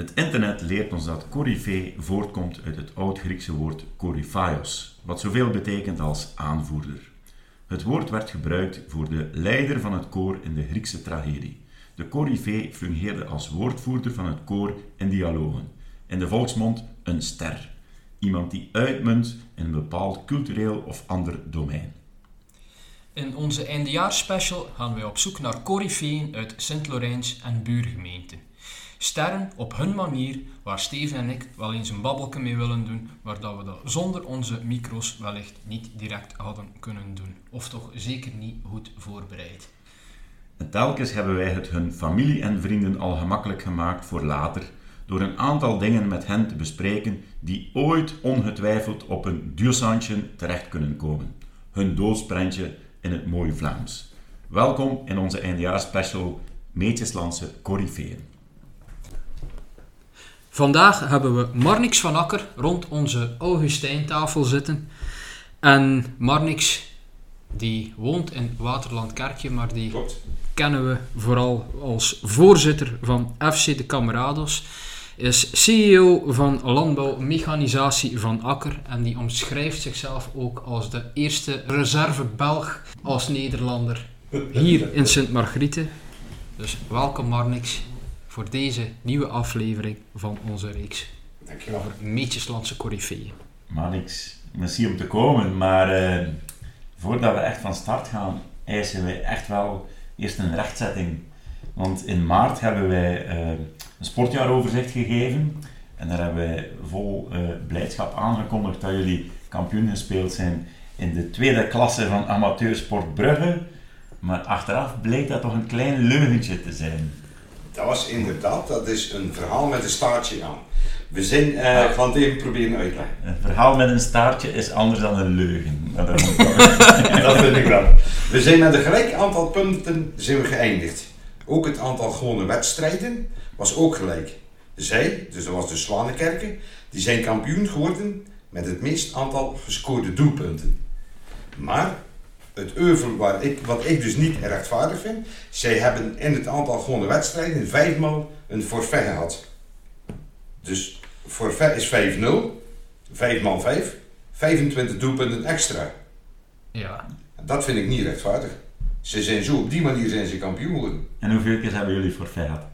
Het internet leert ons dat coryfee voortkomt uit het oud-Griekse woord koryphaios, wat zoveel betekent als aanvoerder. Het woord werd gebruikt voor de leider van het koor in de Griekse tragedie. De coryfee fungeerde als woordvoerder van het koor in dialogen. In de volksmond een ster. Iemand die uitmunt in een bepaald cultureel of ander domein. In onze eindejaarsspecial gaan wij op zoek naar coryfeeën uit Sint-Lorijns en buurgemeenten. Sterren op hun manier, waar Steven en ik wel eens een babbelke mee willen doen, maar dat we dat zonder onze micro's wellicht niet direct hadden kunnen doen. Of toch zeker niet goed voorbereid. En telkens hebben wij het hun familie en vrienden al gemakkelijk gemaakt voor later, door een aantal dingen met hen te bespreken die ooit ongetwijfeld op een duursandje terecht kunnen komen. Hun doodsprentje in het mooie Vlaams. Welkom in onze eindejaarsspecial Meetjeslandse Corifeeën. Vandaag hebben we Marnix van Akker rond onze Augustijntafel zitten. En Marnix, die woont in Waterland-Kerkje, maar die Klopt. kennen we vooral als voorzitter van FC de Camarados. Is CEO van landbouwmechanisatie van Akker en die omschrijft zichzelf ook als de eerste reserve Belg als Nederlander hier in Sint-Margriete. Dus welkom Marnix voor deze nieuwe aflevering van onze reeks Dankjewel. over Meetjeslandse Corifeeën. Maar niks, merci om te komen. Maar eh, voordat we echt van start gaan, eisen wij echt wel eerst een rechtzetting. Want in maart hebben wij eh, een sportjaaroverzicht gegeven. En daar hebben wij vol eh, blijdschap aangekondigd dat jullie kampioen gespeeld zijn in de tweede klasse van amateursport Brugge. Maar achteraf bleek dat toch een klein leugentje te zijn. Dat was inderdaad, dat is een verhaal met een staartje aan. We zijn, ik ga het even proberen uitleggen. Een verhaal met een staartje is anders dan een leugen. Dat dat vind ik wel. We zijn met een gelijk aantal punten zijn we geëindigd. Ook het aantal gewone wedstrijden was ook gelijk. Zij, dus dat was de Zwanenkerken, die zijn kampioen geworden met het meest aantal gescoorde doelpunten. Maar het euvel waar ik, wat ik dus niet rechtvaardig vind, zij hebben in het aantal gewone wedstrijden vijfmaal een forfait gehad. Dus forfait is 5-0, 5 maal 5, 25 doelpunten extra. Ja, Dat vind ik niet rechtvaardig. Ze zijn zo, op die manier zijn ze kampioen geworden. En hoeveel keer hebben jullie forfait gehad?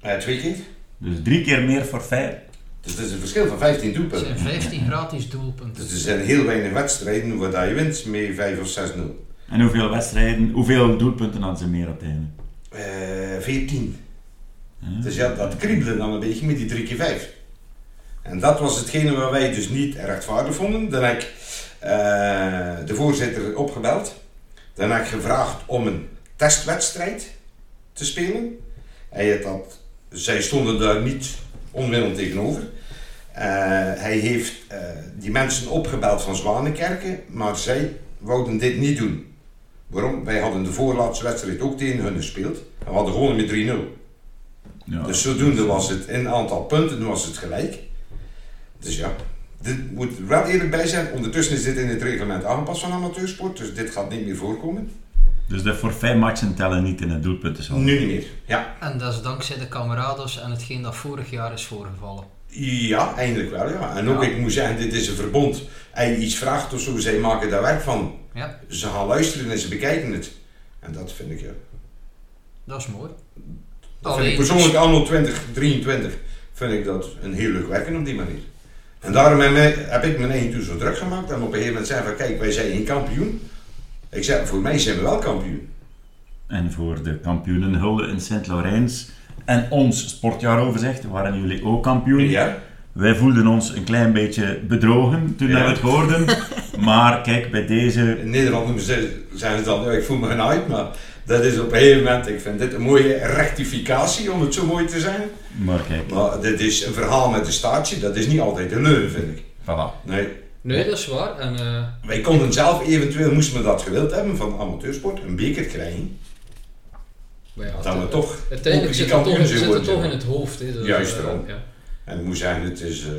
Eh, twee keer. Dus drie keer meer forfait. Dus dat is een verschil van 15 het doelpunten. zijn 15 gratis doelpunten. Dus er zijn heel weinig wedstrijden waar dat je wint met 5 of 6-0. En hoeveel wedstrijden, hoeveel doelpunten hadden ze meer op het einde? Eh 14. Hm? Dus ja, dat kriebelde dan een beetje met die 3 keer 5. En dat was hetgene waar wij dus niet rechtvaardig vonden. Dan heb ik eh, de voorzitter opgebeld. Dan heb ik gevraagd om een testwedstrijd te spelen. Hij had dat, zij stonden daar niet onwillend tegenover. Eh, hij heeft eh, die mensen opgebeld van Zwanenkerken, maar zij wouden dit niet doen. Waarom? Wij hadden de voorlaatste wedstrijd ook tegen hun gespeeld. En we hadden gewonnen met 3-0. Ja. Dus zodoende was het in aantal punten was het gelijk. Dus ja, dit moet er wel eerlijk bij zijn. Ondertussen is dit in het reglement aangepast van amateursport, dus dit gaat niet meer voorkomen. Dus de forfaitmatchen tellen niet in het doelpuntensaldo. Nu niet meer. Ja, En dat is dankzij de Camarados en hetgeen dat vorig jaar is voorgevallen. ja eindelijk wel. Ja. En ook Ja. ik moet zeggen, dit is een verbond. Als je iets vraagt of zo, zij maken daar werk van. Ja, Ze gaan luisteren en ze bekijken het. En dat vind ik, ja. dat is mooi. Dat vind ik persoonlijk anno 2023 vind ik dat een heel leuk werken op die manier. En daarom heb ik mijn eigen toen zo druk gemaakt en op een gegeven moment zei van kijk, wij zijn geen kampioen. Ik zei, voor mij zijn we wel kampioen. En voor de kampioenenhulde in Sint-Laurens en ons sportjaaroverzicht waren jullie ook kampioen. Ja? Wij voelden ons een klein beetje bedrogen toen Ja. we het hoorden. Maar kijk, bij deze... In Nederland noemen ze, zijn ze dan, ja, ik voel me genaaid, maar dat is op een gegeven moment, ik vind dit een mooie rectificatie om het zo mooi te zijn. Maar kijk, Maar dit is een verhaal met een staartje, dat is niet altijd een leugen, vind ik. voilà. Nee, Nee, dat is waar. En eh, wij konden zelf eventueel, moesten we dat gewild hebben van amateursport, een beker krijgen. maar ja, Dat we toch uiteindelijk zit het toch, zit zijn het toch in het hoofd. Hè, dus, Juist eh, daarom. ja. En ik moet zeggen, het is, eh,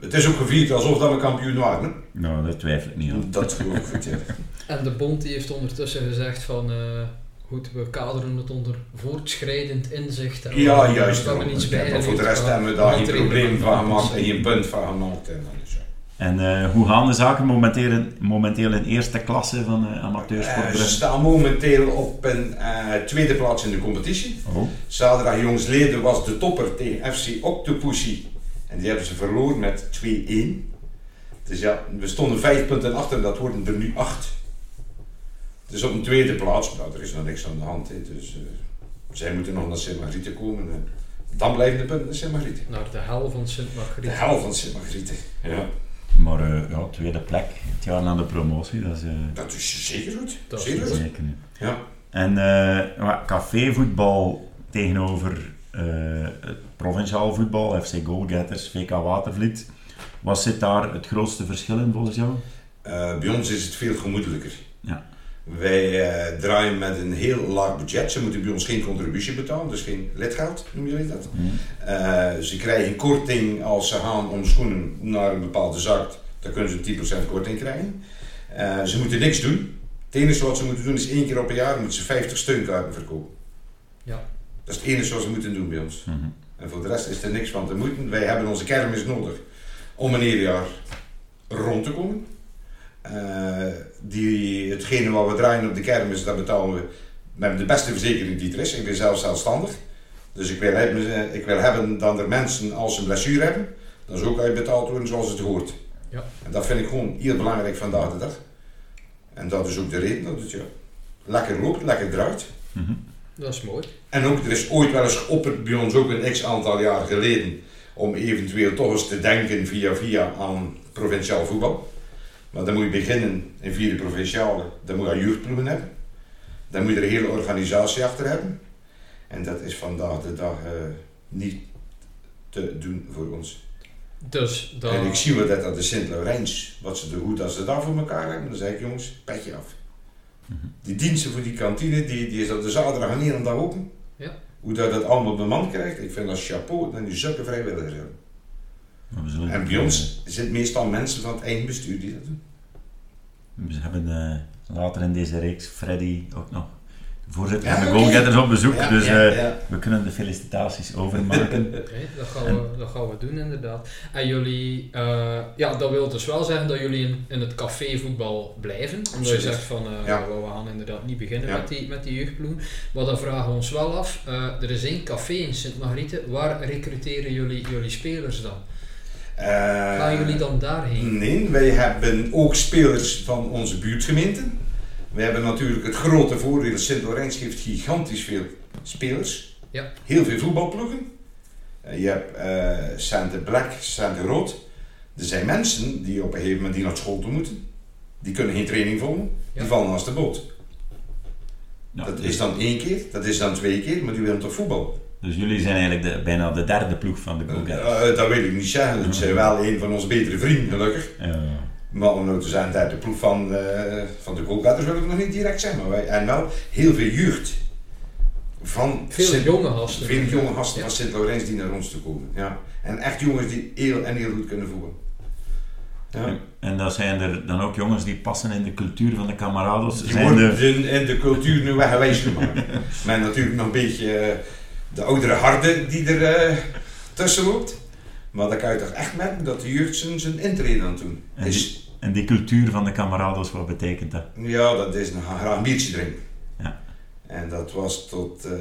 het is ook gevierd alsof dat we kampioen waren. hè. Nou, daar twijfel ik niet aan. Dat geloof ik goed, ja. En de bond die heeft ondertussen gezegd van... eh, Goed, we kaderen het onder voortschrijdend inzicht. en Ja, we- juist. We hebben daarom. iets Ja, maar voor de rest hebben we daar geen probleem van gemaakt. en geen punt van gemaakt. En is het. En eh, hoe gaan de zaken momenteel, momenteel in eerste klasse van uh, amateursport Eh, ze Brugge? staan momenteel op een eh, tweede plaats in de competitie. Oh, Zaterdag jongsleden was de topper tegen FC Octopussy. En die hebben ze verloren met 2-1. Dus ja, we stonden vijf punten achter en dat worden er nu acht. Dus op een tweede plaats, nou, er is nog niks aan de hand. Hè. Dus eh, zij moeten nog naar Sint-Margrieten komen. En dan blijven de punten naar Sint-Margrieten. Naar de hel van Sint De hel van Sint-Margrieten. Ja. maar eh, ja, tweede plek, het jaar na de promotie, dat is eh, Dat is zeker goed. Dat is zeker goed. zeker. Ja. En eh, wat, cafévoetbal tegenover het provinciaal voetbal, FC Goalgetters, VK Watervliet. Wat zit daar het grootste verschil in volgens jou? Eh, bij ons is het veel gemoedelijker. Ja. Wij eh, draaien met een heel laag budget. Ze moeten bij ons geen contributie betalen, dus geen lidgeld, noemen jullie dat? Hm. Eh, ze krijgen korting als ze gaan om schoenen naar een bepaalde zaak. Dan kunnen ze een 10% korting krijgen. Eh, ze moeten niks doen. Het enige wat ze moeten doen is één keer op een jaar moeten ze 50 steunkaarten verkopen. Ja. Dat is het enige wat ze moeten doen bij ons. Mhm. En voor de rest is er niks van te moeten. Wij hebben onze kermis nodig om een heel jaar rond te komen. Eh, die, hetgene wat we draaien op de kermis, dat betalen we met de beste verzekering die er is. Ik ben zelf zelfstandig. Dus ik wil, hebben, ik wil hebben dat er mensen als ze een blessure hebben, dat ze ook uitbetaald worden zoals het hoort. Ja. En dat vind ik gewoon heel belangrijk vandaag de dag. En dat is ook de reden dat het ja, lekker loopt, lekker draait. Mhm. Dat is mooi. En ook, er is ooit wel eens geopperd bij ons, ook een x aantal jaar geleden, om eventueel toch eens te denken via via aan provinciaal voetbal. Maar dan moet je beginnen in vierde provinciale, dan moet je jeugdploegen hebben. Dan moet je er een hele organisatie achter hebben. En dat is vandaag de dag eh, niet te doen voor ons. Dus dat... En ik zie wel dat dat de Sint-Laurijns, wat ze de goed dat ze daar voor elkaar hebben, dan zeg ik jongens, petje af. Die diensten voor die kantine, die, die is op de zaterdag en een dag open. Ja. Hoe dat, dat allemaal bemand krijgt, ik vind dat chapeau, dan die zulke vrijwilligers hebben. Maar we zullen- En bij ons zitten meestal mensen van het eigen bestuur die dat doen. We hebben eh, later in deze reeks Freddy ook nog, voorzitter Ja, van de. Goalgetters, op bezoek. Ja, dus ja, eh, we kunnen de felicitaties overmaken. Oké, dat, gaan we, dat gaan we doen inderdaad. En jullie, eh, ja, dat wil dus wel zeggen dat jullie in, in het cafévoetbal blijven. Omdat je zegt van, eh, Ja. we gaan inderdaad niet beginnen Ja. met, die, met die jeugdploeg. Maar dan vragen we ons wel af, eh, er is één café in Sint-Margrieten, waar recruteren jullie jullie spelers dan? Eh, Gaan jullie dan daarheen? Nee, wij hebben ook spelers van onze buurtgemeente. We hebben natuurlijk het grote voordeel, Sint-Lorijns geeft gigantisch veel spelers. Ja. Heel veel voetbalploegen. Eh, je hebt eh Sante Black, Sante Rood. Er zijn mensen die op een gegeven moment die naar school toe moeten. Die kunnen geen training volgen. Ja. Die vallen als de boot. Ja, dat dus, is dan één keer, dat is dan twee keer, maar die willen toch voetbal? dus jullie zijn eigenlijk de, bijna de derde ploeg van de Goalgetters. Eh, dat wil ik niet zeggen. Het zijn wel een van onze betere vrienden, gelukkig. Ja. Maar om nou te zijn dat de ploeg van, eh, van de goalgetters wil ik nog niet direct zeggen. Maar wij, en wel heel veel jeugd. Van Veel Sint- jonge gasten. Veel jonge gasten Ja. van Sint-Laurens die naar ons toe komen. Ja. En echt jongens die heel en heel goed kunnen voetballen. Ja. En dat zijn er dan ook jongens die passen in de cultuur van de camarados. Die Zijn worden de, in, de cultuur nu weggewijs gemaakt. Met natuurlijk nog een beetje eh, de oudere harde die er eh, tussen loopt. Maar dan kan je toch echt merken dat de jeugd zijn, intrede aan het doen En is. en die cultuur van de camarados, wat betekent dat? Ja, dat is een graag een biertje drinken. Ja. En dat was tot eh,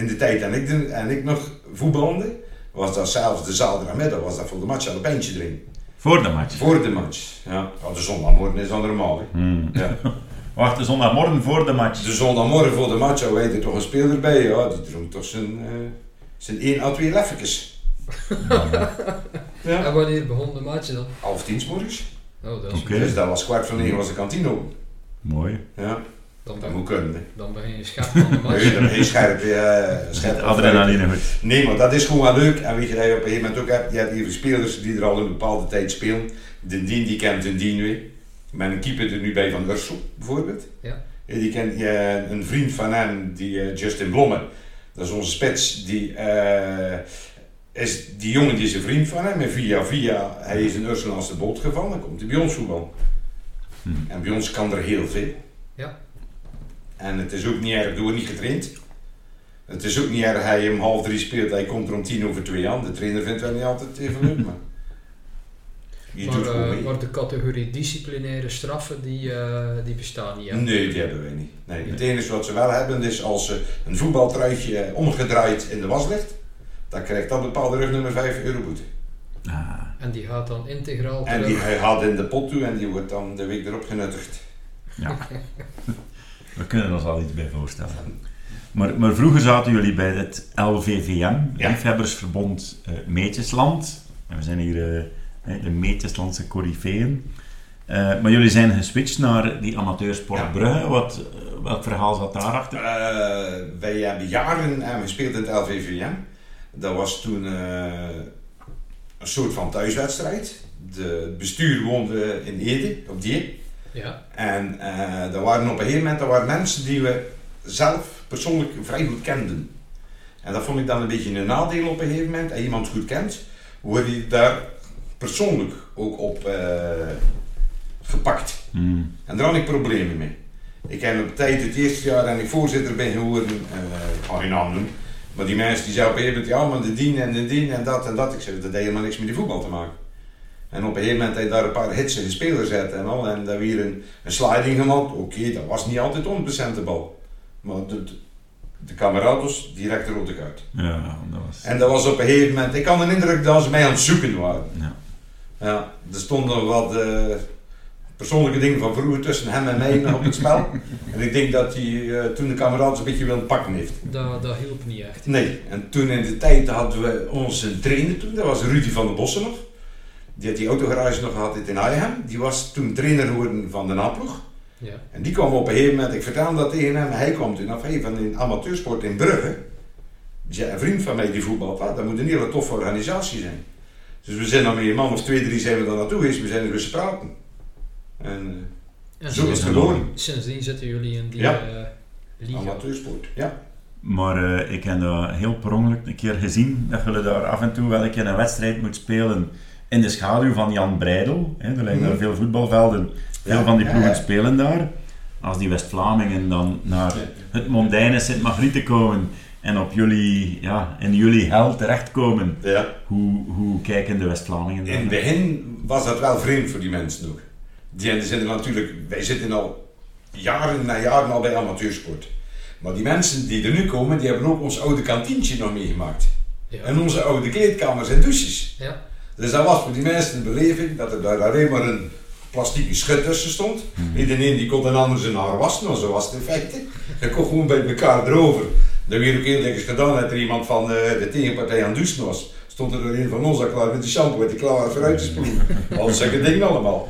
in de tijd en ik, en ik nog voetbalde, was dat zelfs de zaterdagmiddag was dat voor de match al een pijntje drinken. Voor de match. Voor de match. Ja, Ja, de zondagmorgen is dan normaal. Hè. Hmm. Ja. Wacht, de zondagmorgen voor de match. De zondagmorgen voor de match had wij er toch een speler bij. Ja, die dronk toch zijn, eh zijn 1 à 2 leffetjes. Ja. En wanneer begon de match dan? Half tien morgens. Oh, dat is. Dus dat was kwart voor negen was de kantine open. Mooi. Ja, dan, dat moet kunnen. hè. dan begin je scherp aan de match. Nee, dan ben je scherp. Met scherp adrenaline goed. Nee, maar dat is gewoon wel leuk. En weet je, dat je op een gegeven moment ook hebt, je hebt hier spelers die er al een bepaalde tijd spelen. De Dien, die kent de Dien weer. Met een keeper er nu bij van Ursel, bijvoorbeeld. Ja. Eh, Die kent je, een vriend van hem, die eh, Justin Blomme. Dat is onze spits. Die, eh, is, die jongen die is een vriend van hem. En via via, hij is in Ursel als de boot gevallen. Dan komt hij bij ons voetbal. Hmm. En bij ons kan er heel veel. En het is ook niet erg, door niet getraind. Het is ook niet erg, hij om half drie speelt, hij komt er om tien over twee aan. De trainer vindt wel niet altijd even leuk, maar... Je Maar, doet gewoon eh, mee. maar de categorie disciplinaire straffen, die, eh, die bestaan niet. hè? Nee, die hebben wij niet. Nee, het enige wat ze wel hebben is als ze een voetbaltruitje omgedraaid in de was ligt, dan krijgt dat bepaalde rugnummer 5 euro boete. Ah, En die gaat dan integraal En terug. die hij gaat in de pot toe en die wordt dan de week erop genuttigd. ja. We kunnen ons al iets bij voorstellen. Maar, maar vroeger zaten jullie bij het LVVM, Ja. Liefhebbersverbond eh, Meetjesland. En we zijn hier eh, hè, de Meetjeslandse coryfeeën. Eh, maar jullie zijn geswitcht naar die amateursport Ja. Brugge. Wat, eh, welk verhaal zat daarachter? Eh, wij hebben jaren eh, gespeeld in het LVVM. Dat was toen eh, een soort van thuiswedstrijd. De, het bestuur woonde in Ede, op die. Ja, En eh er waren op een gegeven moment waren mensen die we zelf persoonlijk vrij goed kenden. En dat vond ik dan een beetje een nadeel op een gegeven moment. En iemand goed kent, word je daar persoonlijk ook op eh, gepakt. Hmm. En daar had ik problemen mee. Ik heb op tijd het eerste jaar en ik voorzitter ben geworden, eh, ik ga geen naam noemen, maar die mensen die zeiden op een gegeven moment, ja maar de dien en de dien en dat en dat. Ik zei, dat heeft helemaal niks met die voetbal te maken. En op een gegeven moment je daar een paar hitsige spelers uit en al, en daar weer een, een sliding gemaakt. Oké, dat was niet altijd 100% de bal. Maar de, de kamerados, direct rode kaart. Ja, dat was... En dat was op een gegeven moment, ik had een indruk dat ze mij aan het zoeken waren. Ja. Ja, er stonden wat eh, persoonlijke dingen van vroeger tussen hem en mij nog op het spel. en ik denk dat hij eh, toen de kameraad een beetje willen pakken heeft. dat, dat hielp niet echt. Nee, en toen in de tijd hadden we onze trainer toen, dat was Rudy van der Bossen nog. Die had die autogarage nog gehad in Ayhem. Die was toen trainer geworden van de naploeg. Ja. En die kwam op een gegeven moment, ik vertelde dat tegen hem, hij kwam toen af hey, van een amateursport in Brugge. Die zei, een vriend van mij die voetbalt, dat moet een hele toffe organisatie zijn. Dus we zijn dan met een man of twee, drie zijn we daar naartoe geweest, we zijn er eens praten. En En eh, zo is het geworden, Sindsdien zitten jullie in die Ja. eh, liga. amateursport. Ja. Maar eh, ik heb dat heel per ongeluk een keer gezien, dat jullie daar af en toe wel een keer een wedstrijd moet spelen in de schaduw van Jan Breidel. Hè. Er liggen daar Mhm. veel voetbalvelden, veel Ja, van die ploegen ja. spelen daar. Als die West-Vlamingen dan naar het mondaine Sint-Margriet komen en op jullie, ja, in jullie hel terechtkomen, ja. hoe, hoe kijken de West-Vlamingen In het daar? begin was dat wel vreemd voor die mensen ook. Die zitten natuurlijk, wij zitten al jaren na jaren al bij amateursport. Maar die mensen die er nu komen, die hebben ook ons oude kantientje nog meegemaakt. Ja. En onze oude kleedkamers en douches. ja. Dus dat was voor die mensen de beleving dat er daar alleen maar een plastieke schut tussen stond. Iedereen die kon een ander zijn haar wassen, maar zo was het in feite. Je kon gewoon bij elkaar erover. Dat weer ook heel dikwijls gedaan dat er iemand van eh, de tegenpartij aan het douchen was. Stond er een van ons al klaar met die shampoo, met die klaar vooruit te spoelen. Al zulke dingen allemaal.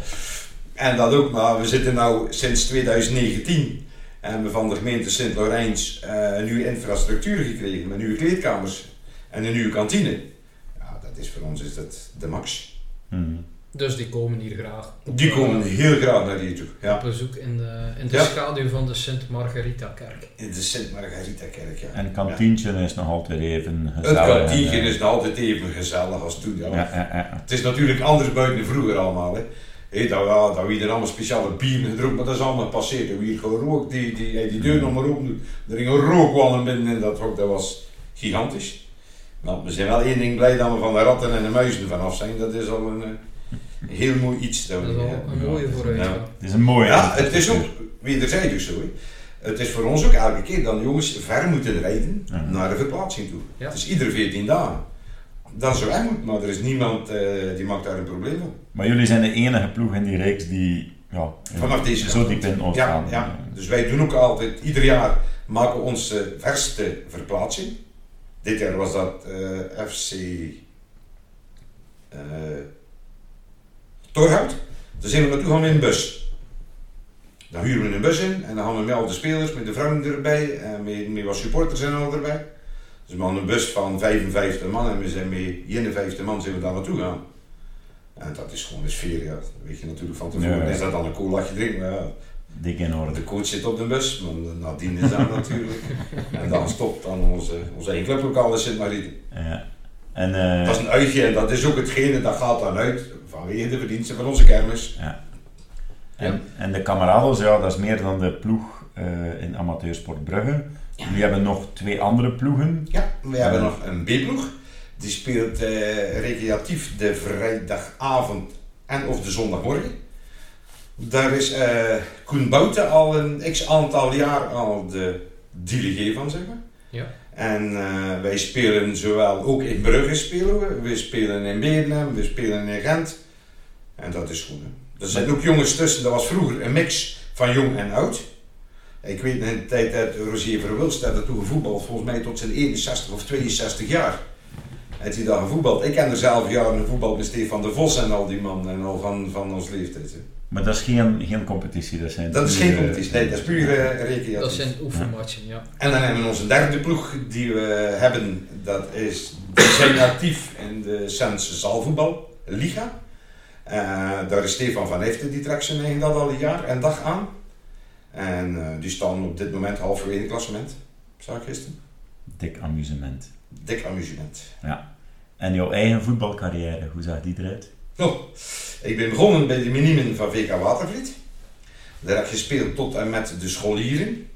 En dat ook, maar we zitten nu sinds 2019 en we van de gemeente Sint-Laurijns eh, een nieuwe infrastructuur gekregen met nieuwe kleedkamers en een nieuwe kantine. Ja, dat is voor ons is dat de max. Hmm. Dus die komen hier graag. op, Die eh, komen heel graag naar hier toe. Ja. op bezoek in de, in de Ja. schaduw van de Sint-Margarita-kerk. In de Sint-Margarita-kerk, ja. En het kantientje is nog altijd even Het gezellig. kantientje en, eh, is nog altijd even gezellig als toen. Ja. Ja, ja, ja. Het is natuurlijk anders buiten vroeger allemaal. Hè. Hé, dat, ja, dat we er allemaal speciale bieren gedronken, maar dat is allemaal gepasseerd. En wie gewoon rook, die, die, die deur nog maar open doet. Er ging een rookwalm binnen in dat hok, dat was gigantisch. Maar we zijn wel één ding blij dat we van de ratten en de muizen vanaf zijn. Dat is al een eh, heel mooi iets. Dat Dat we, is ja. een mooie vooruitgang. Ja. Het is een mooie. Ja, het is ook, wie er zei dus zo. Het is voor ons ook elke keer dat jongens ver moeten rijden Ja. naar de verplaatsing toe. Ja. Het is iedere 14 dagen. Dat zo moet, maar er is niemand eh, die maakt daar een probleem van. Maar jullie zijn de enige ploeg in die reeks die ja, Vanaf deze zo diep in ons Ja, gaan. ja, dus wij doen ook altijd, ieder jaar maken we onze verste verplaatsing. Dit jaar was dat eh, FC eh Torhout. Daar zijn we naartoe gaan met een bus. Dan huren we een bus in en dan gaan we met al de spelers, met de vrouwen erbij en met, met wat supporters en al erbij. Dus we hadden een bus van 55 man en we zijn met 51 man zijn we daar naartoe gaan. En dat is gewoon een sfeer, ja. Dat weet je natuurlijk van tevoren. Ja, ja. Is dat dan een colaatje drinken? Maar ja, Dik in orde. de coach zit op de bus, maar nadien is dat natuurlijk. En dan stopt dan onze, onze eigen clublokaal in Sint-Marieten. Ja. En, eh, Dat is een uitje en dat is ook hetgene dat gaat dan uit vanwege de verdiensten van onze kermis. en, en de Camarados, ja, dat is meer dan de ploeg eh, in amateursport Brugge. Jullie hebben nog twee andere ploegen. Ja, we hebben nog een B-ploeg. Die speelt eh, recreatief de vrijdagavond en of de zondagmorgen. Daar is eh Koen Bouten al een x-aantal jaar al de delegé van, zeg maar. Ja. En eh, wij spelen zowel ook in Brugge spelen we, we spelen in Beernem, we spelen in Gent. En dat is goed. hè. Er zijn ook jongens tussen, dat was vroeger een mix van jong en oud. Ik weet in de tijd dat Roger Verwilst had toen gevoetbald, volgens mij tot zijn 61 of 62 jaar. Heeft hij daar gevoetbald. Ik ken er zelf jaren gevoetbald met Stefan de Vos en al die mannen en al van, van ons leeftijd. hè. Maar dat is geen, geen competitie. Dat, zijn Dat is geen eh, competitie, nee, dat is puur uh, recreatief. Dat zijn oefenmatchen, ja. En dan hebben we onze derde ploeg die we hebben. Dat is, die zijn actief in de Sense zaalvoetbal, Liga. Eh, daar is Stefan van Eften, die trekt zijn eigen dat al een jaar en dag aan. En eh, die staan op dit moment halverwege het klassement, zou ik gisteren. Dik amusement. Dik amusement. En jouw eigen voetbalcarrière, hoe zag die eruit? Nou, ik ben begonnen bij de minimen van VK Watervliet. Daar heb ik gespeeld tot en met de scholieren.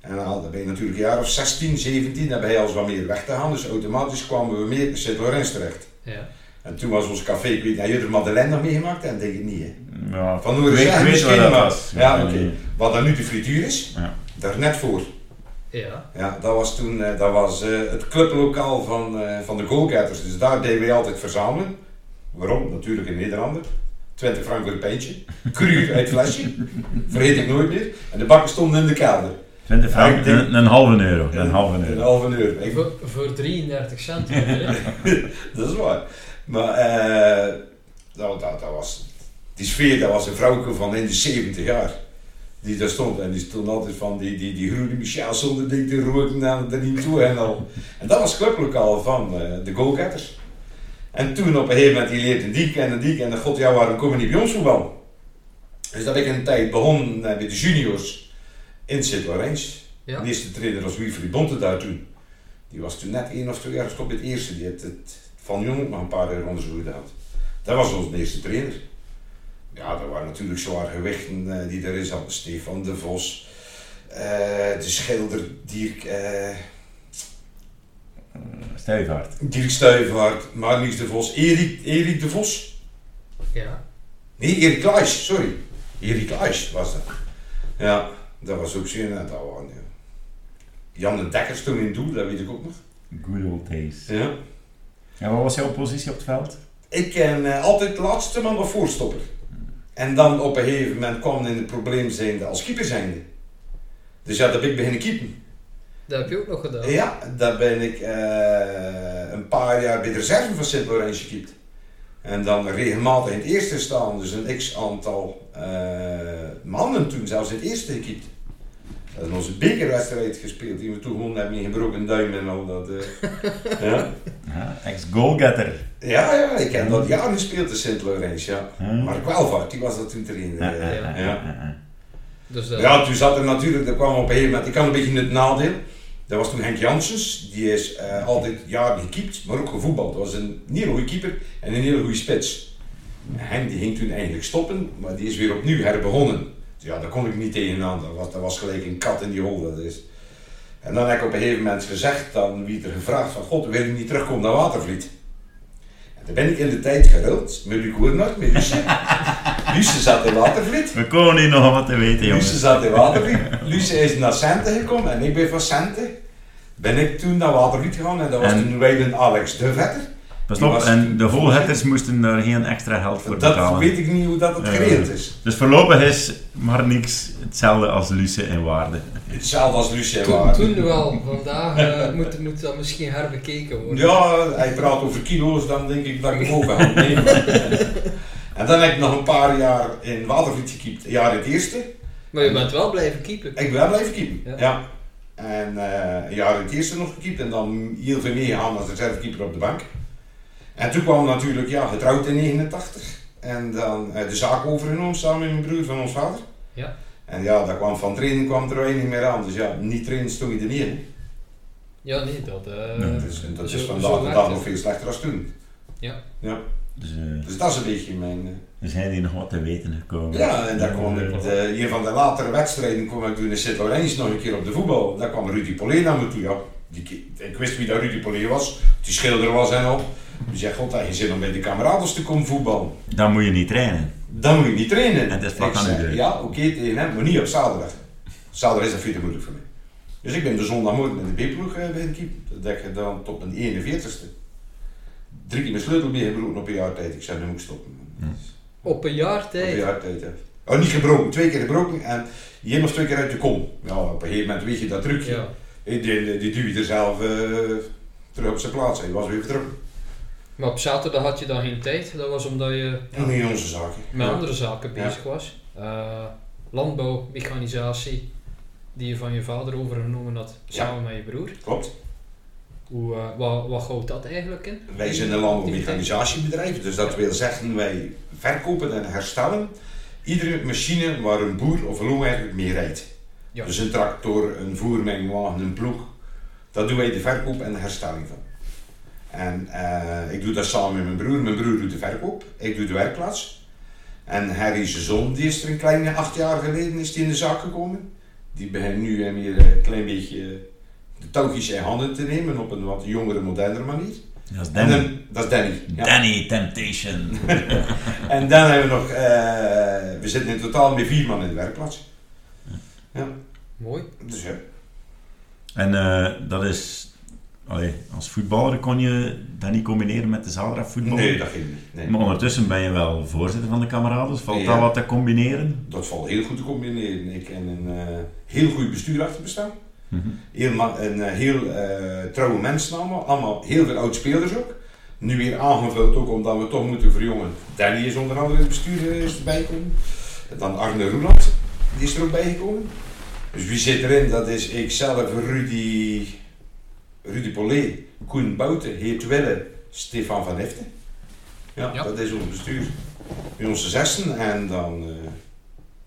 En dan ben je natuurlijk een jaar of 16, 17, dan ben je als wat meer weg te gaan. Dus automatisch kwamen we meer in Sint-Laurens terecht. ja. En toen was ons café, ik weet niet, heb je er Madeleine nog meegemaakt? Dat denk ik niet, hè? Ja, Van Noorden weet, weet misschien, wat dat maar- was. Ja, oké. Wat dan nu de frituur is, Ja. daar net voor. Ja. Ja, dat was toen eh, dat was, eh, het clublokaal van, eh, van de goalgetters. Dus daar deden wij altijd verzamelen. Waarom? Natuurlijk in Nederlander. 20 frank voor een pijntje. Cru uit flesje. Vergeet ik nooit meer. En de bakken stonden in de kelder. 20 frank, Ja, ik denk- een, een halve euro. Een halve Een euro. halve euro. Ik- Voor, voor 33 cent. hè. dat is waar. Maar eh, dat, dat, dat was, die sfeer, dat was een vrouwke van in de 70 jaar. Die daar stond. En die stond altijd van die, die, die groene Michel zonder ding te roken naar er niet toe en al. En dat was clublokaal van eh, de goalgetters. En toen op een gegeven moment, die leert een die kennen, die kennen. God, ja, waarom komen niet bij ons voetbal? Dus dat ik een tijd begon eh, bij de juniors in Sint-Laurens. Ja. De eerste trainer was Wilfried Bonte daar toen. Die was toen net één of twee jaar gestopt bij het eerste. Die had het van jong nog een paar jaar onderzoek gedaan. Dat was onze eerste trainer. Ja, er waren natuurlijk zware gewichten eh, die er is. hadden. Stefan de Vos, eh, de schilder Dirk, eh Stuyvaart. Dirk Stuyvaart, Marlies de Vos, Erik, Erik de Vos. Ja. Nee, Erik Klaes, sorry. Erik Klaes was dat. Ja, dat was ook zeer net al. aan, ja. Jan de Dekkers toen in doel, dat weet ik ook nog. Good old days. Ja. En wat was jouw positie op het veld? Ik ken eh, altijd de laatste man of voorstopper. En dan op een gegeven moment kwam in het probleem zijnde als keeper zijnde. Dus ja, dat ben ik beginnen keepen. Dat heb je ook nog gedaan. Ja, daar ben ik eh, een paar jaar bij de reserve van Sint-Laurens gekiept. En dan regelmatig in het eerste staan, dus een x-aantal eh, mannen toen zelfs in het eerste gekiept. We hebben onze bekerwedstrijd gespeeld, die we toen gewonnen hebben, een gebroken duim en al dat. eh. ja. Ja, Ex-goalgetter. ja, ja, ik heb dat jaren gespeeld in Sint-Laurens, ja. Ja. Mark Welvaart, die was dat toen trainer. Ja, eh, ja, ja. ja, ja. Dus dat, Ja, toen zat er natuurlijk, er kwam op een gegeven moment, ik kan een beetje het nadeel. Dat was toen Henk Janssens, die is eh, altijd jaren gekiept, maar ook gevoetbald. Dat was een hele goede keeper en een hele goede spits. En Henk die ging toen eigenlijk stoppen, maar die is weer opnieuw herbegonnen. Ja, daar kon ik niet tegenaan, dat was, dat was gelijk een kat in die hol. Dat is. En dan heb ik op een gegeven moment gezegd, dan wie er gevraagd van, god, wil je niet terugkomen naar Watervliet? En toen ben ik in de tijd geruild met Luc Oernart, met Lucie. Lucie zat in Watervliet. We komen hier nog wat te weten, Luce jongens. zat in Watervliet. Luce is naar Sente gekomen en ik ben van Sente. Ben ik toen naar Watervliet gegaan en dat was En- toen Weilen Alex de Vetter. Pas op, was en de volhitters moesten daar geen extra geld voor Dat betalen. weet ik niet hoe dat het geregeld is. Dus voorlopig is maar niks hetzelfde als Luce in waarde. Hetzelfde als Luce en toen, Waar. toen wel. Vandaag eh, moet, moet dat misschien herbekeken worden. Ja, hij praat over kilo's, dan denk ik dat ik hem ga nemen. En dan heb ik nog een paar jaar in Watervliet gekiept. Een jaar het eerste. Maar je bent wel blijven keepen. Ik ben wel blijven keepen. Ja. Ja. En eh, een jaar in het eerste nog gekiept en dan heel veel meegegaan als reservekeeper op de bank. En toen kwam natuurlijk, ja, getrouwd in 89. En dan eh, de zaak overgenomen samen met mijn broer van ons vader. Ja. En ja, daar kwam van trainen kwam er weinig meer aan. Dus ja, niet trainen stond je er niet in. Ja, nee, dat... eh Nee, Dus, en dat is vandaag de dag nog veel slechter als toen. Ja. Ja. Dus eh, Dus dat is een beetje mijn... eh, er zijn hier nog wat te weten gekomen. Ja, en daar kwam ik, de, een van de latere wedstrijden kwam ik toen in Sint-Lorijns nog een keer op de voetbal. Daar kwam Rudy Polé naar me toe. Ja. Die, ik wist wie dat Rudy Polé was, die schilder was en al. Die zegt, god, heb je zin om bij de kameraden te komen voetballen? Dan moet je niet trainen. Dan moet je niet trainen. En het is vlak Ik aan de zeg, deur. Ja, oké, tegen hem, maar niet op zaterdag. Zaterdag is dat veel te moeilijk voor mij. Dus ik ben de zondagmorgen met de B-ploeg eh, bij de keep. Dat denk ik dan tot mijn 41ste. Drie keer mijn sleutel meegebroken op een jaar tijd. Ik zei, nu moet ik stoppen. Op een jaar Op een tijd. jaar tijd, ja. Oh, niet gebroken, twee keer gebroken en één of twee keer uit de kom. Ja, op een gegeven moment weet je dat trucje. Ja. Die, die, die duwde er zelf eh, terug op zijn plaats. Hij was weer vertrokken. Maar op zaterdag had je dan geen tijd. Dat was omdat je niet onze zaken. met Ja. andere zaken bezig was. Uh, landbouw, mechanisatie, die je van je vader overgenomen had, samen met je broer. Klopt. Hoe, eh, wat, wat houdt dat eigenlijk in? Wij zijn een landbouwmechanisatiebedrijf, dus dat wil zeggen wij verkopen en herstellen iedere machine waar een boer of een loonwerker mee rijdt. Ja. Dus een tractor, een voermengwagen, een ploeg. Dat doen wij de verkoop en de herstelling van. En eh, ik doe dat samen met mijn broer. Mijn broer doet de verkoop, ik doe de werkplaats. En Harry, zijn zoon, die is er een kleine acht jaar geleden is die in de zaak gekomen. Die begint nu eh, weer een klein beetje eh, de touwtjes in handen te nemen op een wat jongere, modernere manier. Dat is En Danny. dan, dat is Danny. ja. Danny Temptation. En dan hebben we nog, eh, we zitten in totaal met vier man in de werkplaats. Mooi. Dus ja. En eh, dat is, allee, als voetballer kon je dat niet combineren met de zaterdagvoetbal. Nee, dat ging niet. Nee. Maar ondertussen ben je wel voorzitter van de kameraden. Valt Ja. dat wat te combineren? Dat valt heel goed te combineren. Ik en een eh, heel goed bestuur achter me staan. Heel, ma- een eh, heel eh, trouwe mensen allemaal. Allemaal heel veel oud-spelers ook. Nu weer aangevuld ook omdat we toch moeten verjongen. Danny is onder andere in het bestuur is erbij gekomen. En dan Arne Roeland, die is er ook bij gekomen. Dus wie zit erin? Dat is ikzelf, Rudy, Rudy Polé, Koen Bouten, Heert Wille, Stefan van Heften. Ja, Ja. dat is ons bestuur. Bij onze zessen en dan, eh,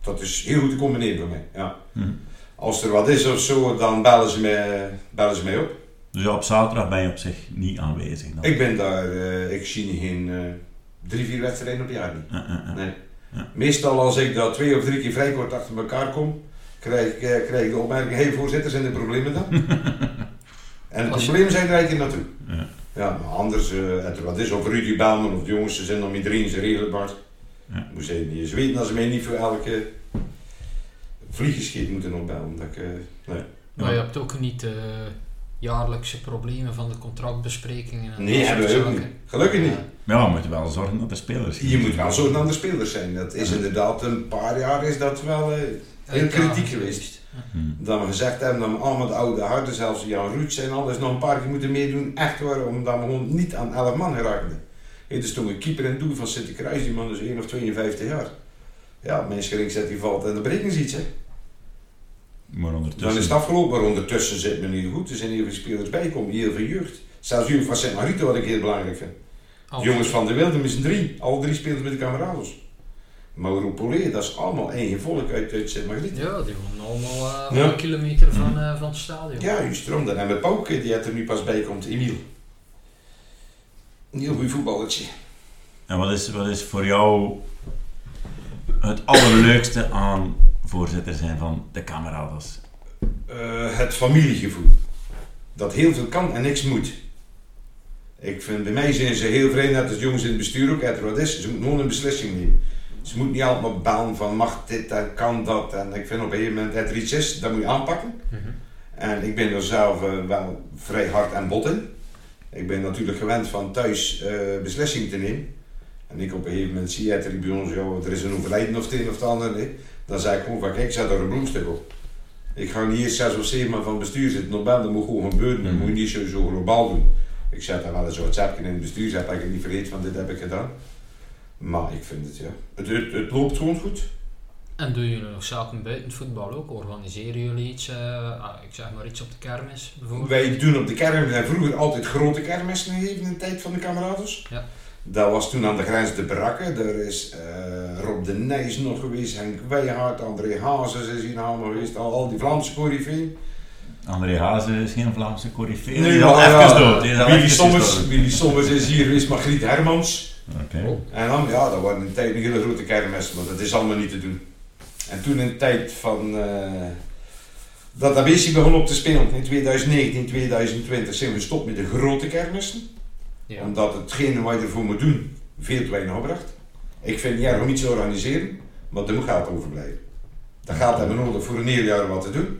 dat is heel goed te combineren bij mij. Ja. Mhm. Als er wat is of zo, dan bellen ze mij, bellen ze mij op. Dus op zaterdag ben je op zich niet aanwezig. Dan. Ik ben daar, eh, ik zie geen eh, drie, vier wedstrijden op het jaar niet. Nee. Ja. Meestal als ik dat twee of drie keer vrij kort achter elkaar kom, krijg, ik, eh, krijg ik de opmerking, hé hey, voorzitter, zijn er problemen dan? en de Als je- problemen zijn er eigenlijk naartoe. Ja. Ja, maar anders, eh, het, wat is of Rudy Bouwman of de jongens, ze zijn dan met drieën, ze regelen Bart. Ja. Moet ze niet eens weten dat ze mij niet voor elke vliegenschiet moeten opbellen. Dat ik, eh, nee. Maar je hebt ook niet de jaarlijkse problemen van de contractbesprekingen. En nee, dat hebben we ook zaken. niet. Gelukkig niet. Maar ja, we moeten wel zorgen dat de spelers... Je moet wel zo'n andere spelers zijn. Dat is Ja. inderdaad een paar jaar is dat wel eh, heel kritiek geweest. Hm. Dat we gezegd hebben dat we allemaal de oude harden, zelfs Jan Ruud en alles, nog een paar keer moeten meedoen. Echt waar, omdat we gewoon niet aan 11 man geraakten. Hey, er stond een keeper in het doel van Sint Kruis, die man is 1 of 52 jaar. Ja, mijn schering zet die valt en dan breken ze iets. Hè. Maar ondertussen... Dan is het afgelopen, maar ondertussen zit men niet goed. Er zijn heel veel spelers bijgekomen, heel veel jeugd. Zelfs jullie van Sint Marito, wat ik heel belangrijk vind. Al- Jongens van de Wilde z'n drie. Alle drie spelen met de kamerados. Mauro Polé, dat is allemaal eigen volk uit, uit Sint Margriet. Ja, die wonen allemaal eh, van Ja. een kilometer van, eh, van het stadion. Ja, juist erom. Dan hebben we Pauke, die er nu pas bij komt, Emiel. Een heel goed voetballertje. En wat is, wat is voor jou het allerleukste aan voorzitter zijn van de kameradas? Eh, het familiegevoel. Dat heel veel kan en niks moet. Ik vind, bij mij zijn ze heel vreemd, net als jongens in het bestuur ook, er wat is. Ze moeten gewoon een beslissing nemen. Ze moeten niet altijd maar bellen van mag dit en kan dat. En ik vind op een gegeven moment, het er iets is, dat moet je aanpakken. Mhm. En ik ben er zelf eh, wel vrij hard en bot in. Ik ben natuurlijk gewend van thuis eh beslissingen te nemen. En ik op een gegeven moment zie je bij ons, joh, er is een overlijden of het een of het ander. nee. Dan zei ik gewoon van kijk, zet er een bloemstuk op. Ik ga niet eerst zes of zeven man van het bestuur zitten op bellen, dat moet gewoon gebeuren. Dat moet je niet zo, zo globaal doen. Ik zet daar wel eens een WhatsAppje in het bestuur, dat ik niet vergeet van dit heb ik gedaan. Maar ik vind het, ja, het, het, het loopt gewoon goed. En doen jullie nog zaken buiten het voetbal ook? Organiseren jullie iets, eh, ah, ik zeg maar iets op de kermis bijvoorbeeld? Wij doen op de kermis, we hebben vroeger altijd grote kermissen gegeven in de tijd van de kameraden. Ja. Dat was toen aan de grens de Brakke. Daar is eh, Rob de Nijs nog geweest, Henk Weijhard, André Hazes is hier allemaal geweest, al, al die Vlaamse corifeeën. André Hazen is geen Vlaamse corifee. Nee, die is al even ja, dood. Die Willy Sommers. Willy Sommers is hier geweest, Margriet Hermans. Oké. En dan, ja, dat waren in tijd een hele grote kermissen, maar dat is allemaal niet te doen. En toen in de tijd van, eh, dat beestje begon op te spelen, in 2019, 2020, zijn we gestopt met de grote kermissen. Ja. Omdat hetgene wat je ervoor moet doen, veel te weinig opbracht. Ik vind het niet erg om iets te organiseren, maar er moet geld overblijven. Dat geld hebben we nodig voor een heel jaar wat te doen.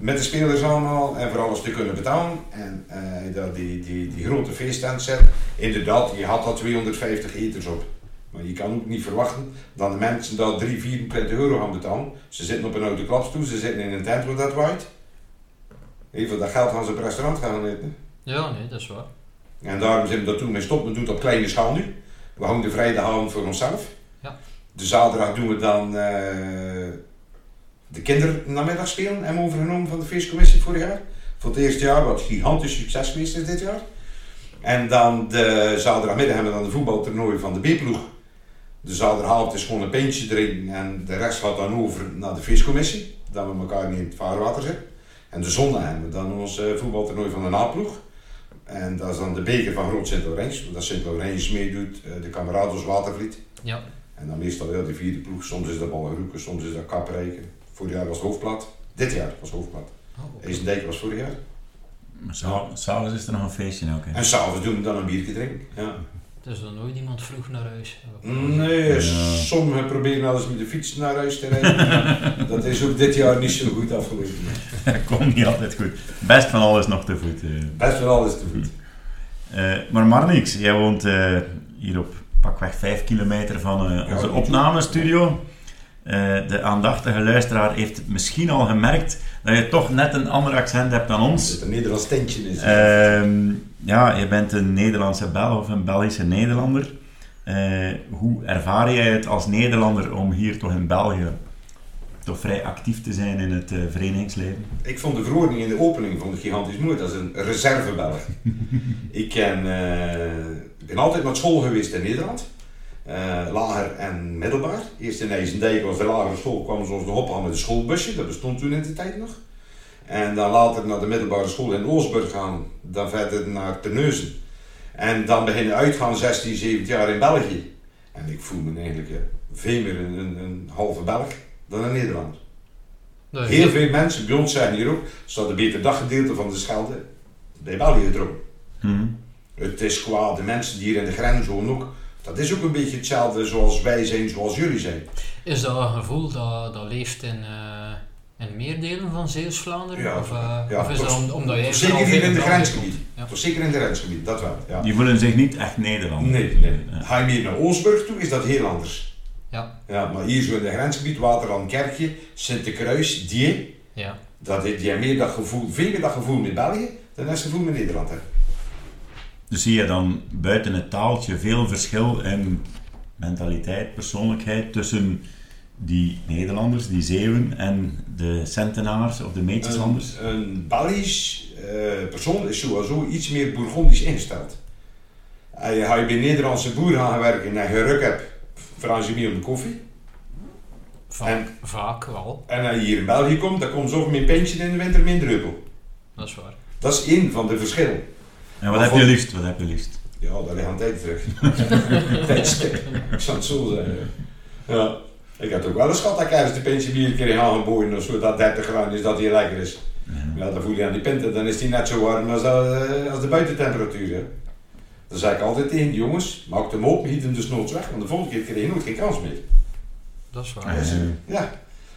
Met de spelers allemaal en voor alles te kunnen betalen. En eh, dat die, die, die grote feesttent zet. Inderdaad, je had al 250 eters op. Maar je kan ook niet verwachten dat de mensen daar 3, 24 euro gaan betalen. Ze zitten op een oude klapstoel, ze zitten in een tent waar dat waait. Even dat geld gaan ze op het restaurant gaan eten. Ja, nee, dat is waar. En daarom zijn we dat toen mee stoppen. We doen het op kleine schaal nu. We houden de vrijdagavond voor onszelf. Ja. De zaterdag doen we dan eh, de kindernamiddag spelen. Hebben we overgenomen van de feestcommissie vorig jaar. Voor het eerste jaar, wat gigantisch succes geweest is dit jaar. En dan de zaterdagmiddag hebben we dan de voetbaltoernooi van de B-ploeg. De zaterdagavond is gewoon een pintje drinken en de rest gaat dan over naar de feestcommissie. Dat we elkaar niet in het vaarwater zetten. En de zondag hebben we dan ons eh, voetbaltoernooi van de A-ploeg. En dat is dan de beker van Groot Sint-Laurens. Dat Sint-Laurens meedoet, eh, de Kamerados Watervliet. Ja. En dan meestal heel die vierde ploeg. Soms is dat Ballenroeken, soms is dat Kaprijken. Vorig jaar was het Hoofdplat. Dit jaar was het Hoofdplat. Oh. Eesendijk was vorig jaar. Maar s'av- s'avonds is er nog een feestje ook. Hè? En s'avonds doen we dan een biertje drinken. Ja. Dus dan nooit iemand vroeg naar huis. Nee, Ja. sommigen proberen wel eens met de fiets naar huis te rijden. dat is ook dit jaar niet zo goed afgelopen. Komt niet altijd goed. Best van alles nog te voet. eh. Best wel alles te goed. Eh, maar Marnix, jij woont eh, hier op pakweg 5 kilometer van eh, onze opnamestudio. Eh, de aandachtige luisteraar heeft het misschien al gemerkt dat je toch net een ander accent hebt dan ons. zit een Nederlands tentje in. Ehm, ja, je bent een Nederlandse Bel of een Belgische Nederlander. Eh, hoe ervaar jij het als Nederlander om hier toch in België toch vrij actief te zijn in het eh, verenigingsleven? Ik vond de verordening in de opening vond ik gigantisch mooi. Dat is een reservebelg. ik ken, eh, ik ben altijd naar school geweest in Nederland. Eh, lager en middelbaar. Eerst in IJsendijk was de lagere school, kwamen ze ons de hop aan met een schoolbusje. Dat bestond toen in de tijd nog. En dan later naar de middelbare school in Oosburg gaan. Dan verder naar Terneuzen. En dan beginnen uitgaan 16, 17 jaar in België. En ik voel me eigenlijk ja, veel meer een, een, een halve Belg dan een Nederlander. Is Heel veel mensen bij ons zijn hier ook, staat een beter daggedeelte van de Schelde bij België getrokken. Mhm. Het is qua de mensen die hier in de grens wonen ook, dat is ook een beetje hetzelfde zoals wij zijn, zoals jullie zijn. Is dat een gevoel dat, dat leeft in, eh, in meer delen van Zeeuws-Vlaanderen? Ja, of, eh, ja, of is toch- dat om- omdat jij Zeker in de België grensgebied. woont? Ja. Toch zeker in de grensgebied, dat wel. Ja. Die voelen zich niet echt Nederlander. Nee, nee. Ga je meer naar Oosburg toe, is dat heel anders. Ja. Ja, maar hier zo in het grensgebied, Waterland, Kerkje, Sint-Kruis, Die, Ja. dat, die hebben meer dat gevoel, veel meer dat gevoel met België dan dat gevoel met Nederland. Hè. Dus zie je dan buiten het taaltje veel verschil in mentaliteit, persoonlijkheid tussen die Nederlanders, die Zeeuwen en de Centenaars of de Meetjeslanders? Een, een Belgisch eh, persoon is sowieso iets meer Bourgondisch ingesteld. Als je, als je bij een Nederlandse boer gaan werken en je ruk hebt, vragen ze meer om de koffie. Vaak, En- vaak wel, En als je hier in België komt, dan komt ze ook met een pintje in de winter met een druppel. dat is waar. Dat is één van de verschillen. En wat heb je liefst? Wat heb je liefst? Ja, dat ligt aan tijd terug. Tijdstuk. Ik zou het zo zeggen. Ja. Ik had ook wel eens gehad dat ik ergens de pintje bier een keer gaan geboren of zo, dat 30 graden is, dat die lekker is. Ja. Ja, dan voel je aan die pinten, dan is die net zo warm als, eh, als de buitentemperatuur. Hè. Dan zeg ik altijd tegen jongens, maak hem open, giet hem dus nooit weg, want de volgende keer krijg je nooit geen kans meer. Dat is waar. Ja. Ja.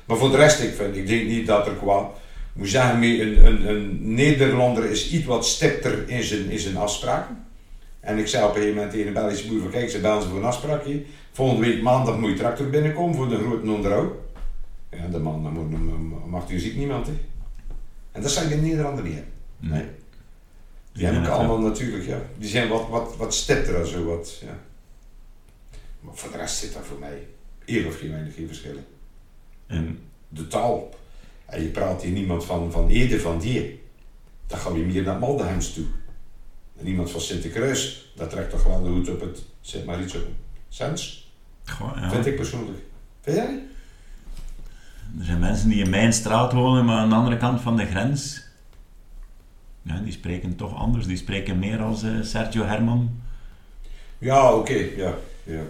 Maar voor de rest, ik, vind, ik denk niet dat er qua, moet zeggen, een, een, een Nederlander is iets wat stipter in zijn, in zijn afspraken. En ik zei op een gegeven moment tegen een Belgische boer van kijk, ze bellen ze voor een afspraakje. Volgende week maandag moet je tractor binnenkomen voor de grote onderhoud. Ja, de man, dan moet, om acht uur ziet niemand. Hè. En dat zijn de Nederlander niet. Nee. Die hebben wel. allemaal natuurlijk, ja. Die zijn wat, wat, wat stipter zo, wat, ja. Maar voor de rest zit dat voor mij heel of geen weinig geen verschillen. En De taal. En je praat hier niemand van, van Ede, van die. Dan gaan we meer naar Maldenhems toe. En iemand van Sint-Kruis, dat trekt toch wel de hoed op het, zeg maar iets op sens. goh, ja. Vind ik persoonlijk. Vind jij er zijn mensen die in mijn straat wonen, maar aan de andere kant van de grens, ja, die spreken toch anders. Die spreken meer als eh, Sergio Herman. Ja, oké, ja, ja.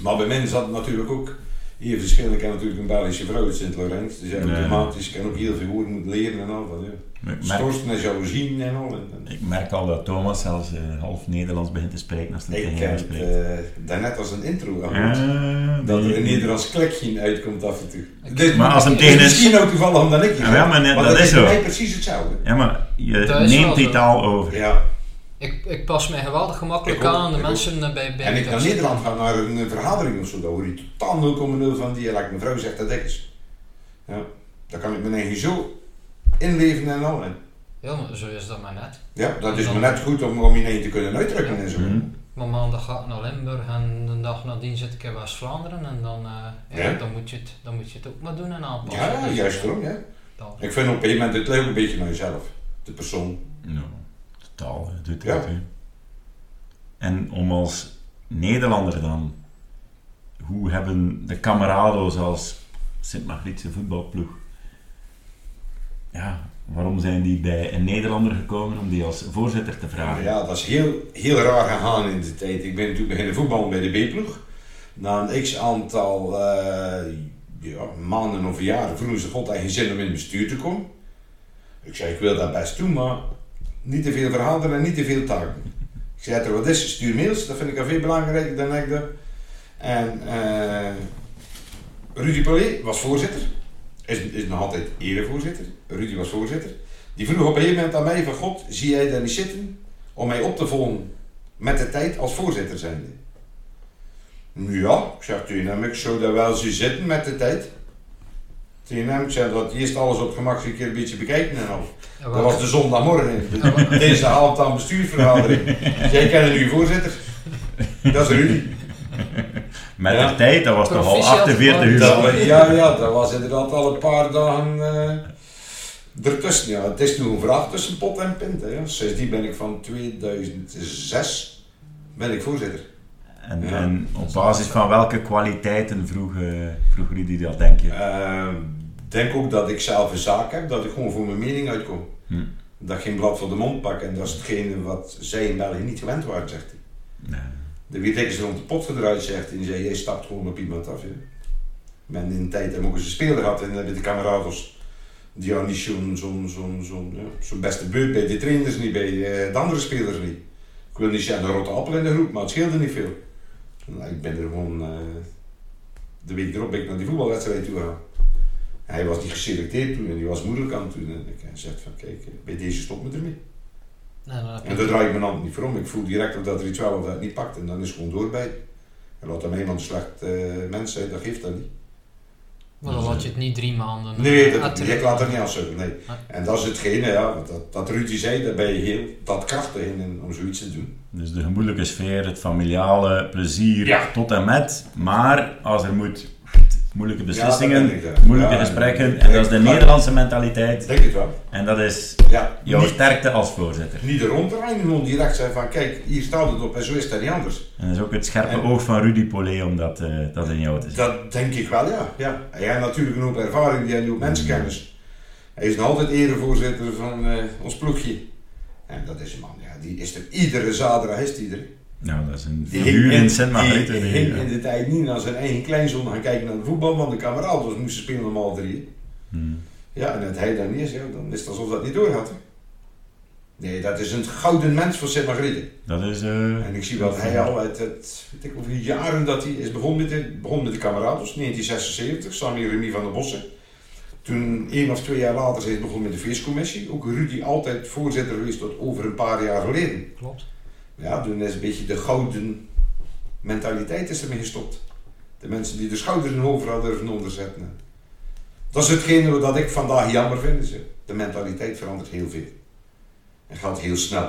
Maar bij mij zat natuurlijk ook hier verschil. Ik ken natuurlijk een Belgische vrouw uit Sint-Laurent. Dus ja, Nee. automatisch kan ook heel veel woorden moeten leren en al. Dat, ja. Ik Storsten en jaloezie en al. En, en- ik merk al dat Thomas zelfs eh, half Nederlands begint te spreken als hij Ik tegen hem het spreekt. eh, daarnet als een intro gehoord. Ja, Dat er een Nederlands klikje uitkomt af en toe. Ik- Dit- Maar als hem dit tegen is een- misschien ook toevallig omdat ik je Ja, ja, maar net- dat is zo. precies hetzelfde. Ja, maar je neemt die taal over. Ja. Ik, ik pas mij geweldig gemakkelijk ook, aan aan de mensen eh, bij, bij En ik naar. Nederland ga naar een eh, vergadering of zo, dan hoor je totaal 0,0 van dialect. Mijn vrouw zegt dat ik is. Ja. Dan kan ik me eigen zo inleven en al. En Ja, maar zo is dat maar net. ja, dat is me net goed om, om je te kunnen uitdrukken en zo. Mhm. Maar maandag ga ik naar Limburg en de dag nadien zit ik in West-Vlaanderen en dan, eh, ja, Ja. dan, moet je het, dan moet je het ook maar doen en aanpassen. Ja, ja, Dus, juist eh, daarom, ja. dan- Ik vind op een gegeven moment het leuk een beetje naar jezelf. De persoon. Ja, taal doet Ja. dat. hè. En om als Nederlander dan, hoe hebben de Camarado's als Sint-Margrietse voetbalploeg, ja, waarom zijn die bij een Nederlander gekomen om die als voorzitter te vragen? Ja, dat is heel, heel raar gegaan in de tijd. Ik ben natuurlijk beginnen voetballen bij de B-ploeg. Na een x aantal eh, ja, maanden of jaren vroegen ze God eigen zin om in het bestuur te komen. Ik zei, ik wil dat best doen, maar niet te veel verhalen en niet te veel taken. Ik zei, er wat is, stuur mails, dat vind ik al veel belangrijker dan ik. En eh Rudy Paulet was voorzitter, is, is nog altijd erevoorzitter. Rudy was voorzitter. Die vroeg op een gegeven moment aan mij van God, zie jij daar niet zitten om mij op te volgen met de tijd als voorzitter zijnde? Ja, ik zeg tegen hem, ik zou daar wel zien zitten met de tijd. Ik zei dat eerst alles op het gemak een keer een beetje bekijken en al. Ja, Dat was de zondagmorgen. Deze avond aan bestuursvergadering. Jij kent nu voorzitter. Dat is Rudy. Met Ja. de tijd, dat was toch al Proficiat, 48 uur. Dat, ja, ja, dat was inderdaad al een paar dagen eh, ertussen. Ja. Het is nu een vraag tussen pot en pint. Hè. Sindsdien ben ik van 2006 ben ik voorzitter. En, Ja. en op basis van welke kwaliteiten vroeg, eh, vroeg Rudy dat, denk je? Eh, denk ook dat ik zelf een zaak heb, dat ik gewoon voor mijn mening uitkom. Hm. Dat ik geen blad voor de mond pak en dat is hetgene wat zij in België niet gewend waren, zegt hij. Nee. De wie dikker rond de pot gedraaid zegt en die zei, jij stapt gewoon op iemand af. Ja. Men in de tijd hebben ook eens een speler gehad en bij de kamerados. Die had niet zo'n zo'n zo'n zo'n ja, beste beurt bij de trainers niet, bij eh, de andere spelers niet. Ik wil niet zeggen een rotte appel in de groep, maar het scheelde niet veel. Nou, ik ben er gewoon eh, de week erop ben ik naar die voetbalwedstrijd toe gegaan. Hij was niet geselecteerd toen en die was moeilijk aan het doen. En ik zeg van kijk, eh, bij deze stop me ermee. Dan je- En daar draai ik mijn hand niet voor om. Ik voel direct dat er iets wel of dat niet pakt en dan is het gewoon doorbij. En laat hem iemand een slecht eh, mens zijn, dat geeft dat niet. Maar dan laat je het niet drie maanden. Nee, eh, dat, uit- ik laat er niet afzoeken, nee. Nee. En dat is hetgene, ja, dat, dat Ruud zei, daar ben je heel dat krachtig in, in om zoiets te doen. Dus de gemoedelijke sfeer, het familiale plezier Ja. tot en met. Maar als er moet, moeilijke beslissingen, ja. moeilijke Ja, gesprekken. en- En dat is de. Nederlandse mentaliteit. Denk het wel. En dat is Ja, jouw niet, sterkte als voorzitter. niet er rond te rijden, gewoon direct zijn van kijk, hier staat het op en zo is dat niet anders. En dat is ook het scherpe En- oog van Rudy Paulet om dat, eh, dat in jou te zien. Dat denk ik wel, ja. ja. En Hij heeft natuurlijk een hoop ervaring, die heeft ook mensenkennis. Hij is nog altijd erevoorzitter van eh, ons ploegje. En dat is een man, ja, die is er iedere zaterdag, is die er. Nou, dat is een Die figuur in Sint Margrethe. die in de tijd niet naar zijn eigen kleinzoon gaan kijken naar de voetbal, want de kameraden moesten spelen om al drie. Hmm. Ja, en dat hij daar ja, dan is het alsof dat niet door had. Nee, dat is een gouden mens voor Sint Margrethe. Dat is... eh, En ik zie wat hij al uit het, weet ik hoeveel jaren dat hij is begonnen met de, begon met de kameraden, 1976, samen met Remy van der Bossen. Toen, één of twee jaar later, is hij begonnen met de feestcommissie. Ook Rudy altijd voorzitter geweest tot over een paar jaar geleden. Klopt. Ja, toen is een beetje de gouden mentaliteit is ermee gestopt. De mensen die de schouder in hoofd hadden durven onderzetten. Dat is hetgene wat ik vandaag jammer vind. is, De mentaliteit verandert heel veel. En gaat heel snel.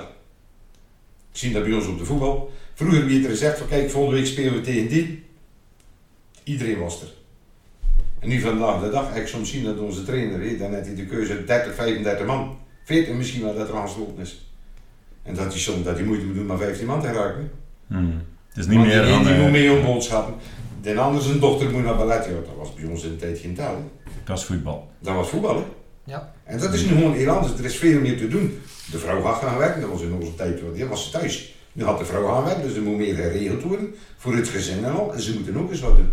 Ik zie dat bij ons op de voetbal. Vroeger werd er gezegd van kijk, volgende week spelen we tegen die. Iedereen was er. En nu vandaag de dag, ik soms zien dat onze trainer, hè, dan heeft hij de keuze 30, 35 man. 40 misschien wel dat er aangesloten is. En dat hij soms dat hij moeite moet doen maar 15 man te raken. hmm. Het is niet Want meer die, dan... die eh, moet mee op boodschappen. De ander zijn dochter moet naar ballet. Ja, dat was bij ons in de tijd geen taal. hè. dat is voetbal. Dat was voetballen. Ja. En dat is nu gewoon heel anders. Er is veel meer te doen. De vrouw gaat gaan werken. Dat was in onze tijd. want Die was ze thuis. Nu had de vrouw gaan werken, dus er moet meer geregeld worden voor het gezin en al. En ze moeten ook eens wat doen.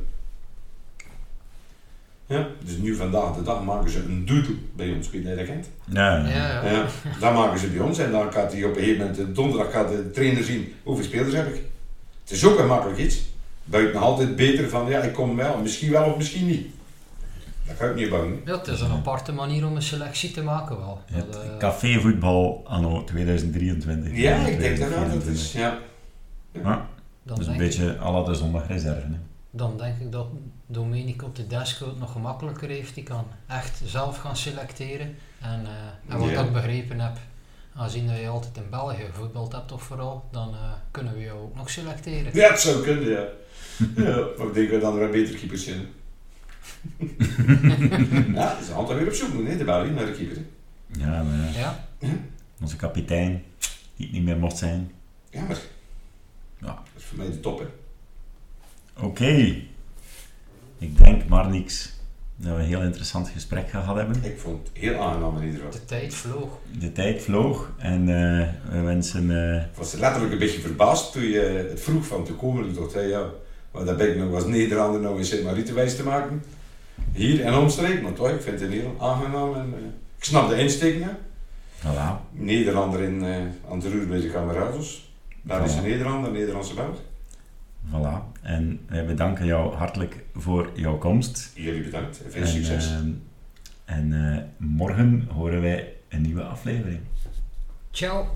Ja, dus nu vandaag de dag maken ze een doodle bij ons, weet je dat kent? Ja, ja. Ja, dat maken ze bij ons en dan gaat hij op een gegeven moment, eh, donderdag gaat de trainer zien hoeveel spelers heb ik. Het is ook een makkelijk iets. Buiten nog altijd beter van, ja ik kom wel, misschien wel of misschien niet. Dat ga ik niet bouwen. Ja, het is een aparte manier om een selectie te maken wel. Hebt Dat, eh, cafévoetbal anno 2023. Ja, ik denk dat dat het is. Ja. Ja, dan, dus een beetje à la de zondagreserve. Hè. dan denk ik dat Domenico op de desk het nog gemakkelijker heeft. Die kan echt zelf gaan selecteren. En, eh, en wat Ja. ik begrepen heb, aangezien dat je altijd in België gevoetbald hebt toch vooral, dan eh, kunnen we jou ook nog selecteren. ja, het zou kunnen, ja. ja maar ik denk dat dan er betere keepers zijn. ja, ze altijd weer op zoek hè, de België, naar de keeper. Ja, maar Ja, onze kapitein, die het niet meer mocht zijn. Ja, maar Ja. dat is voor mij de top, hè. Oké. Ik denk maar niks dat we een heel interessant gesprek gehad hebben. Ik vond het heel aangenaam in ieder geval. de tijd vloog. De tijd vloog en eh, we wensen... eh, Ik was letterlijk een beetje verbaasd toen je het vroeg van te komen. Ik dacht, hé, ja, maar daar ben ik nog als Nederlander nou in Sint-Marietenwijs te maken. Hier en omstreek, maar toch, ik vind het heel aangenaam. En, eh, ik snap de ja. voilà. Nederlander in, eh, aan roer bij de Camerados. Daar is een Nederlander, Nederlandse Belg. Voilà. En wij bedanken jou hartelijk voor jouw komst. Jullie bedankt en veel En, succes. ehm, en eh, morgen horen wij een nieuwe aflevering. Ciao.